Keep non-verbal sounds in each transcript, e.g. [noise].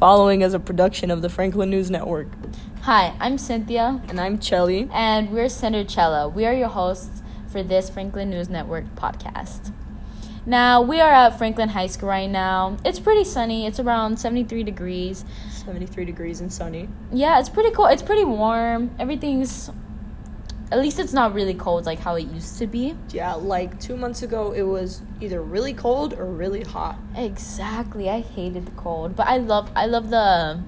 following is a production of the Franklin News Network. Hi, I'm Cynthia, And I'm Chelly. and we're Cindercella. We are your hosts for this Franklin News Network podcast. Now, we are at Franklin High School right now. It's pretty sunny. It's around 73 degrees. 73 degrees and sunny. Yeah, it's pretty cool. It's pretty warm. Everything's at least it's not really cold like how it used to be. Yeah, like two months ago, it was either really cold or really hot. Exactly. I hated the cold, but I love I love the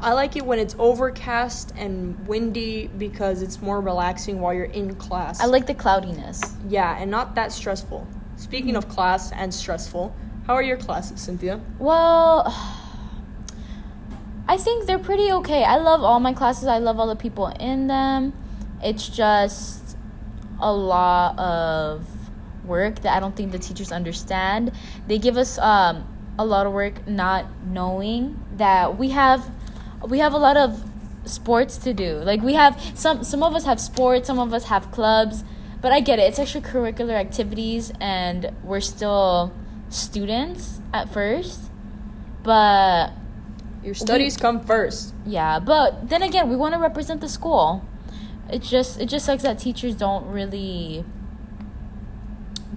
I like it when it's overcast and windy because it's more relaxing while you're in class. I like the cloudiness. yeah, and not that stressful. Speaking of class and stressful, how are your classes, Cynthia? Well, [sighs] I think they're pretty okay. I love all my classes. I love all the people in them. It's just a lot of work that I don't think the teachers understand. They give us um, a lot of work not knowing that we have we have a lot of sports to do. Like we have some some of us have sports, some of us have clubs, but I get it. It's extracurricular activities and we're still students at first. But Your studies come first. yeah, but then again, we want to represent the school. It just it just sucks that teachers don't really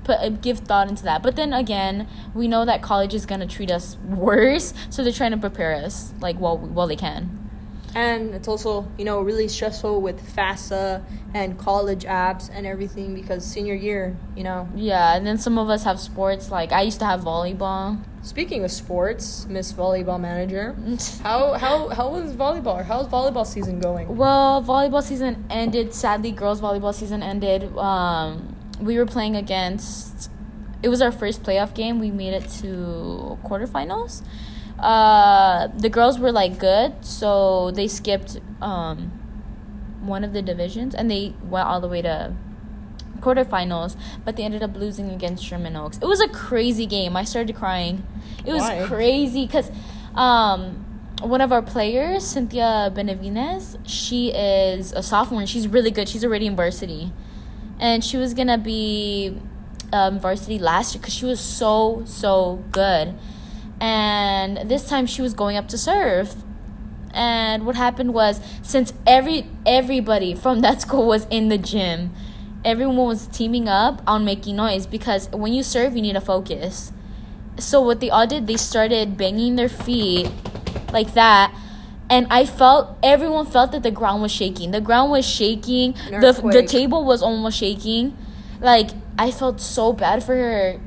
put uh, give thought into that. But then again, we know that college is gonna treat us worse, so they're trying to prepare us like while while they can. And it's also, you know, really stressful with FAFSA and college apps and everything because senior year, you know. Yeah, and then some of us have sports. Like I used to have volleyball. Speaking of sports, Miss Volleyball Manager, [laughs] how how how was volleyball? How's volleyball season going? Well, volleyball season ended. Sadly, girls volleyball season ended. Um, we were playing against. It was our first playoff game. We made it to quarterfinals. Uh, the girls were like good, so they skipped um, one of the divisions and they went all the way to quarterfinals. But they ended up losing against Sherman Oaks. It was a crazy game. I started crying. It was Why? crazy because um, one of our players, Cynthia Benavides, she is a sophomore and she's really good. She's already in varsity. And she was going to be um, varsity last year because she was so, so good. And this time she was going up to serve. And what happened was since every everybody from that [laughs] school was in the gym, everyone was teaming up on making noise because when you serve you need to focus. So what they all did, they started banging their feet like that. And I felt everyone felt that the ground was shaking. The ground was shaking. The the table was almost shaking. Like I felt so bad for her.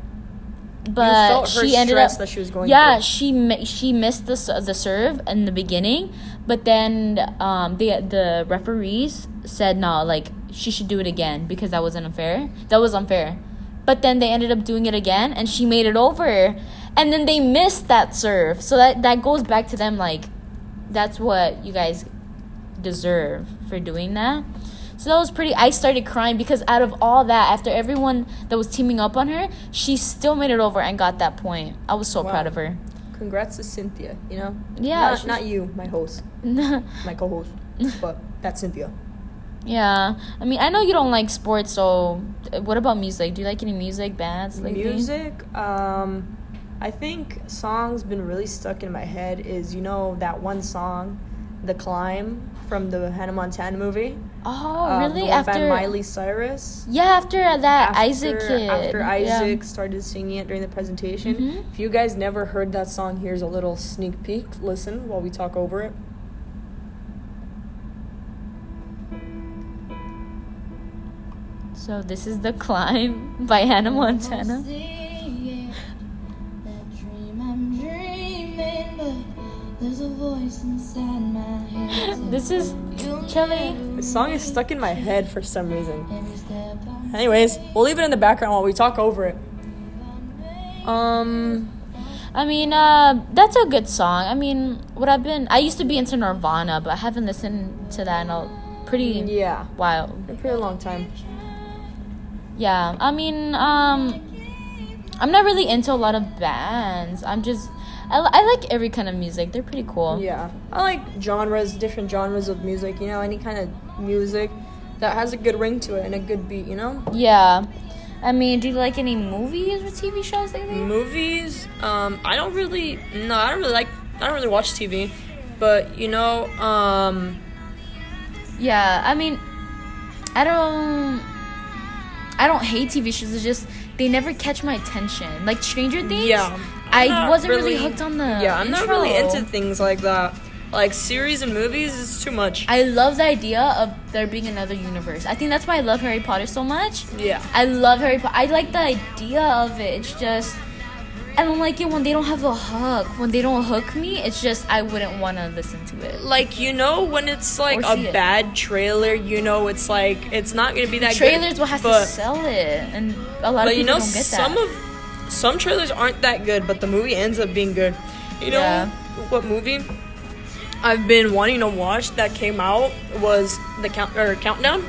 But she ended up that she was going Yeah, through. she she missed the the serve in the beginning, but then um the the referees said no, like she should do it again because that wasn't unfair. That was unfair. But then they ended up doing it again and she made it over. And then they missed that serve. So that that goes back to them like that's what you guys deserve for doing that. So that was pretty. I started crying because out of all that, after everyone that was teaming up on her, she still made it over and got that point. I was so Wow. proud of her. Congrats to Cynthia, you know? Yeah, Not, not you, my host, [laughs] my co host, but that's Cynthia. Yeah, I mean, I know you don't like sports, so uh, what about music? Do you like any music bands lately? Music, um, I think song's been really stuck in my head is, you know, that one song, The Climb, from the Hannah Montana movie? Oh, Um, really? the After Miley Cyrus? yeah, after that after, Isaac kid. After Yeah. Isaac started singing it during the presentation. Mhm. If you guys never heard that song, here's a little sneak peek. Listen while we talk over it. So this is the climb by Hannah Montana. [laughs] This is Kelly. The song is stuck in my head for some reason. Anyways, we'll leave it in the background while we talk over it. Um, I mean, uh, that's a good song. I mean, what I've been, I used to be into Nirvana, but I haven't listened to that in a pretty yeah, while. a pretty long time. Yeah, I mean, um, I'm not really into a lot of bands. I'm just, I, I like every kind of music. They're pretty cool. Yeah, I like genres, different genres of music. You know, any kind of music that has a good ring to it and a good beat. You know, Yeah. I mean, do you like any movies or TV shows lately? movies. Um, I don't really. No, I don't really like I don't really watch TV, but you know, um, Yeah, I mean, I don't, I don't hate TV shows. It's just they never catch my attention. Like Stranger Things. yeah, I wasn't really, hooked on the. Yeah, I'm not really into things like that. Like series and movies is too much. I love the idea of there being another universe. I think that's why I love Harry Potter so much. yeah. I love Harry Potter. I like the idea of it. It's just I don't like it when they don't have a hook. When they don't hook me, it's just I wouldn't want to listen to it. Like you know when it's like a it. bad trailer, you know it's like it's not gonna be that Trailers good. will have to sell it, and a lot of you people know don't get some of some trailers aren't that good, but the movie ends up being good. You know Yeah. what movie I've been wanting to watch that came out was the count or countdown.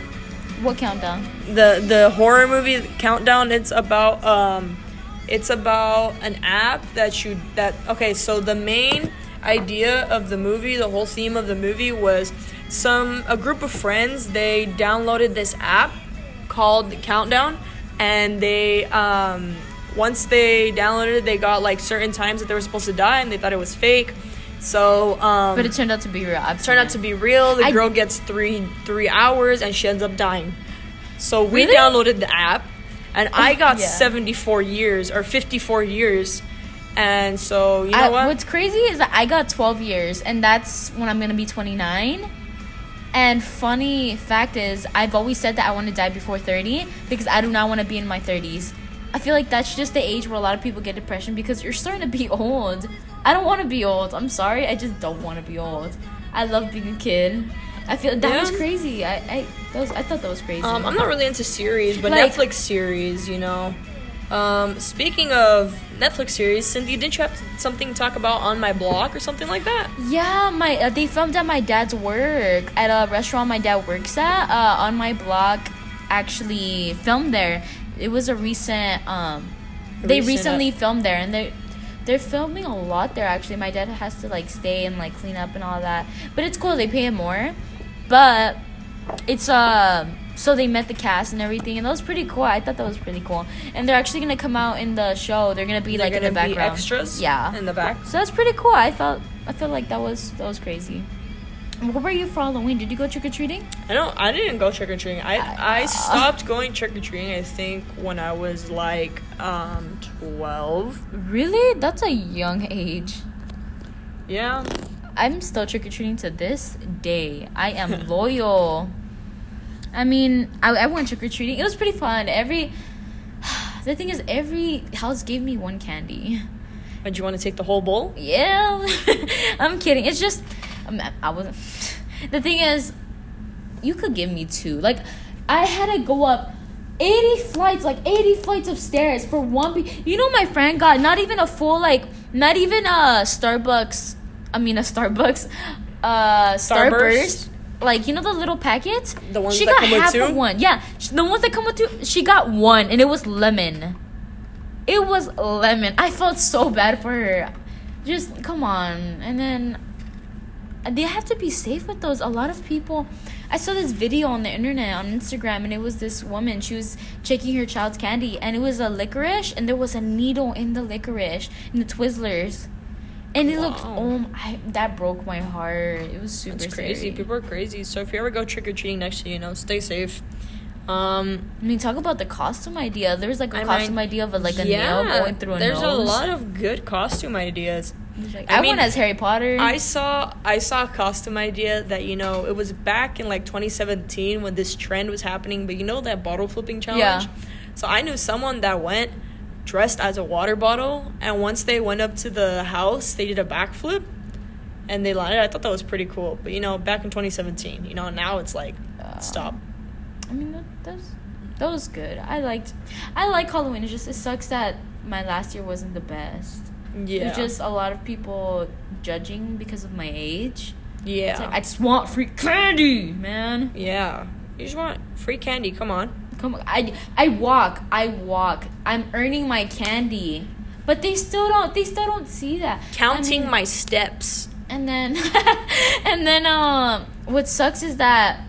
what countdown? the the horror movie countdown it's about um it's about an app that you that okay so the main idea of the movie the whole theme of the movie was some a group of friends they downloaded this app called countdown and they um once they downloaded it they got like certain times that they were supposed to die and they thought it was fake so um But it turned out to be real. I've turned out to be real. The I- girl gets three three hours and she ends up dying. So we Really? downloaded the app, and I got Yeah. seventy four years or fifty four years, and so you know I, what? What's crazy is that I got 12 years, and that's when I'm gonna be 29. And funny fact is, I've always said that I want to die before 30 because I do not want to be in my 30s. I feel like that's just the age where a lot of people get depression because you're starting to be [laughs] old. I don't want to be old. I'm sorry, I just don't want to be old. I love being a kid. I feel that was crazy. I I was I thought that was crazy. um, I'm not really into series, but Like- Netflix series, you know. Um, speaking of Netflix series, Cindy, didn't you have something to talk about On My Block or something like that? Yeah, my uh, they filmed at my dad's work at a restaurant my dad works at. Uh, On My Block, actually filmed there. It was a recent. Um, they Recent, uh, recently filmed there, and they they're filming a lot there. Actually, my dad has to like stay and like clean up and all that. But it's cool. They pay him more, but it's uh so they met the cast and everything, and that was pretty cool. I thought that was pretty cool. And they're actually gonna come out in the show. They're gonna be They're like in the gonna be background. extras, Yeah. in the back. So that's pretty cool. I felt I felt like that was that was crazy. What were you for Halloween? Did you go trick or treating? I don't. I didn't go trick or treating. I I- I stopped going trick or treating. I think when I was like um twelve. Really? That's a young age. Yeah. I'm still trick or treating to this day. I am [laughs] loyal. I mean, I, I went trick or treating. It was pretty fun. Every [sighs] the thing is, every house gave me one candy. But you want to take the whole bowl? Yeah, [laughs] I'm kidding. It's just um, I wasn't. The thing is, you could give me two. Like, I had to go up. 80 flights, like 80 flights of stairs for one. Be- you know, my friend got not even a full, like, not even a Starbucks. I mean, a Starbucks, uh, Starburst? Starburst. Like, you know, the little packets? The ones she that got come with two? of one. Yeah, the ones that come with two. She got one, and it was lemon. It was lemon. I felt so bad for her. Just come on. And then they have to be safe with those. A lot of people. I saw this video on the internet on Instagram, and it was this woman. She was checking her child's candy, and it was a licorice, and there was a needle in the licorice in the Twizzlers. And it looked, oh, I, that broke my heart. It was super It's crazy. scary. People are crazy. So if you ever go trick or treating next year, you know, stay safe. Um, I mean, talk about the costume idea. There's like a I costume idea of a, like a yeah, nail going through a there's nose. a lot of good costume ideas. Like- I I, mean, went as Harry Potter. I saw I saw a costume idea that you know it was back in like 2017 when this trend was happening. But you know that bottle flipping challenge. Yeah. So I knew someone that went dressed as a water bottle, and once they went up to the house, they did a backflip, and they landed. I thought that was pretty cool. But you know, back in 2017, you know, now it's like Uh, stop. I mean, that, that was that was good. I liked, I like Halloween. It just it sucks that my last year wasn't the best. Yeah. There's just a lot of people judging because of my age. yeah. Like I just want free candy, man. yeah. You just want free candy. Come on. Come on, I I walk, I walk. I'm earning my candy, but they still don't. They still don't see that. I Counting mean- my steps. And then, [laughs] and then, um, what sucks is that,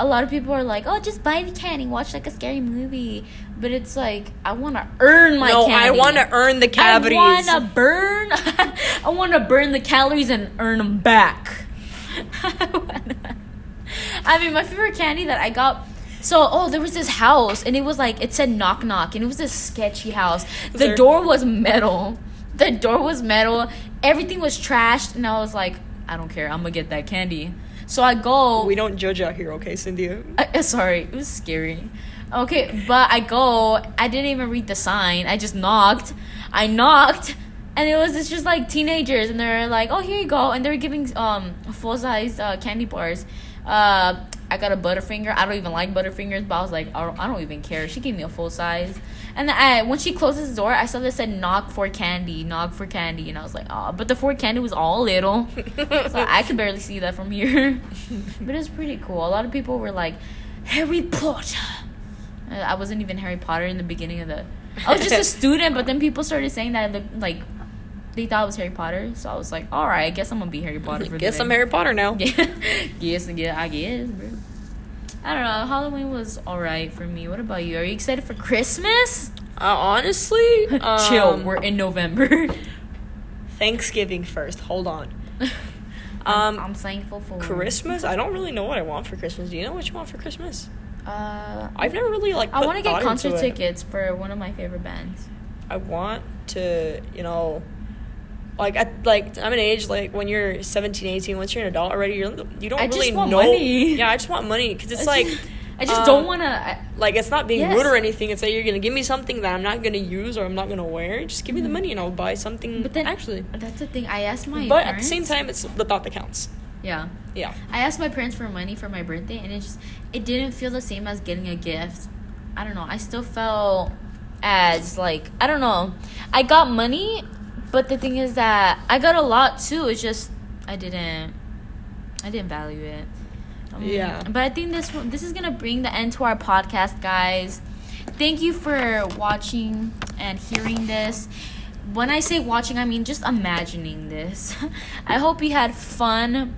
a lot of people are like, "Oh, just buy the candy, watch like a scary movie." But it's like I want to earn my no, candy. I want to earn the cavities. [laughs] I want to burn. I want to burn the calories and earn them back. [laughs] I mean, my favorite candy that I got. So, oh, there was this house, and it was like it said knock knock, and it was this sketchy house. The door was metal. The door was metal. Everything was trashed, and I was like, I don't care. I'm gonna get that candy. So I go. we don't judge out here, okay, Cynthia? Uh, sorry, it was scary. Okay, but I go. I didn't even read the sign. I just knocked. I knocked, and it was it's just like teenagers, and they're like, "Oh, here you go," and they're giving um full size uh, candy bars. Uh, I got a Butterfinger. I don't even like Butterfingers, but I was like, I don't, I don't even care. She gave me a full size, and then I, when she closes the door, I saw this said "knock for candy," knock for candy, and I was like, oh, but the for candy was all little, so [laughs] I could barely see that from here. [laughs] but it's pretty cool. A lot of people were like, Harry Potter. I wasn't even Harry Potter in the beginning of the. I was just a [laughs] student, but then people started saying that I looked like they thought it was Harry Potter. So I was like, all right, I guess I'm gonna be Harry Potter for Guess I'm. Harry Potter now. [laughs] Yeah, yes, yeah, I guess, bro. I don't know. Halloween was alright for me. What about you? Are you excited for Christmas? Uh, honestly, [laughs] Chill. um, We're in November. [laughs] Thanksgiving first. Hold on. I'm, Um, I'm thankful for Christmas. I don't really know what I want for Christmas. Do you know what you want for Christmas? Uh, I've never really like. I want to get concert tickets for one of my favorite bands. I want to, you know, like at like I'm an age like when you're 17, 18, once you're an adult already, you're you don't I just really want know. money. Yeah, I just want money because it's like. I just um, don't want to. Like it's not being Yes. rude or anything. It's like you're gonna give me something that I'm not gonna use or I'm not gonna wear. Just give me the money and I'll buy something. Mm-hmm. But then actually, that's the thing. I asked my but parents. at the same time, it's the thought that counts. yeah. Yeah. I asked my parents for money for my birthday, and it just it didn't feel the same as getting a gift. I don't know. I still felt as like I don't know. I got money, but the thing is that I got a lot too. It's just I didn't I didn't value it. Um, Yeah. But I think this this is gonna bring the end to our podcast, guys. Thank you for watching and hearing this. When I say watching, I mean just imagining this. [laughs] I hope you had fun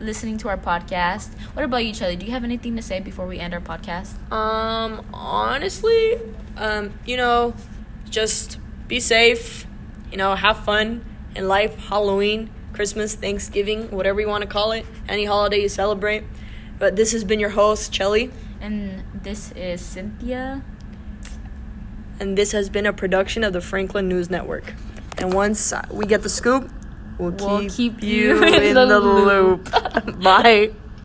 listening to our podcast. What about you, Charlie? Do you have anything to say before we end our podcast? Um, honestly, um, you know, just be safe. You know, have fun in life. Halloween, Christmas, Thanksgiving, whatever you want to call it, any holiday you celebrate. But this has been your host, Chelly, And this is Cynthia. and this has been a production of the Franklin News Network. And once we get the scoop, we'll keep, We'll keep you you [laughs] in in the the loop. loop. [laughs] Bye.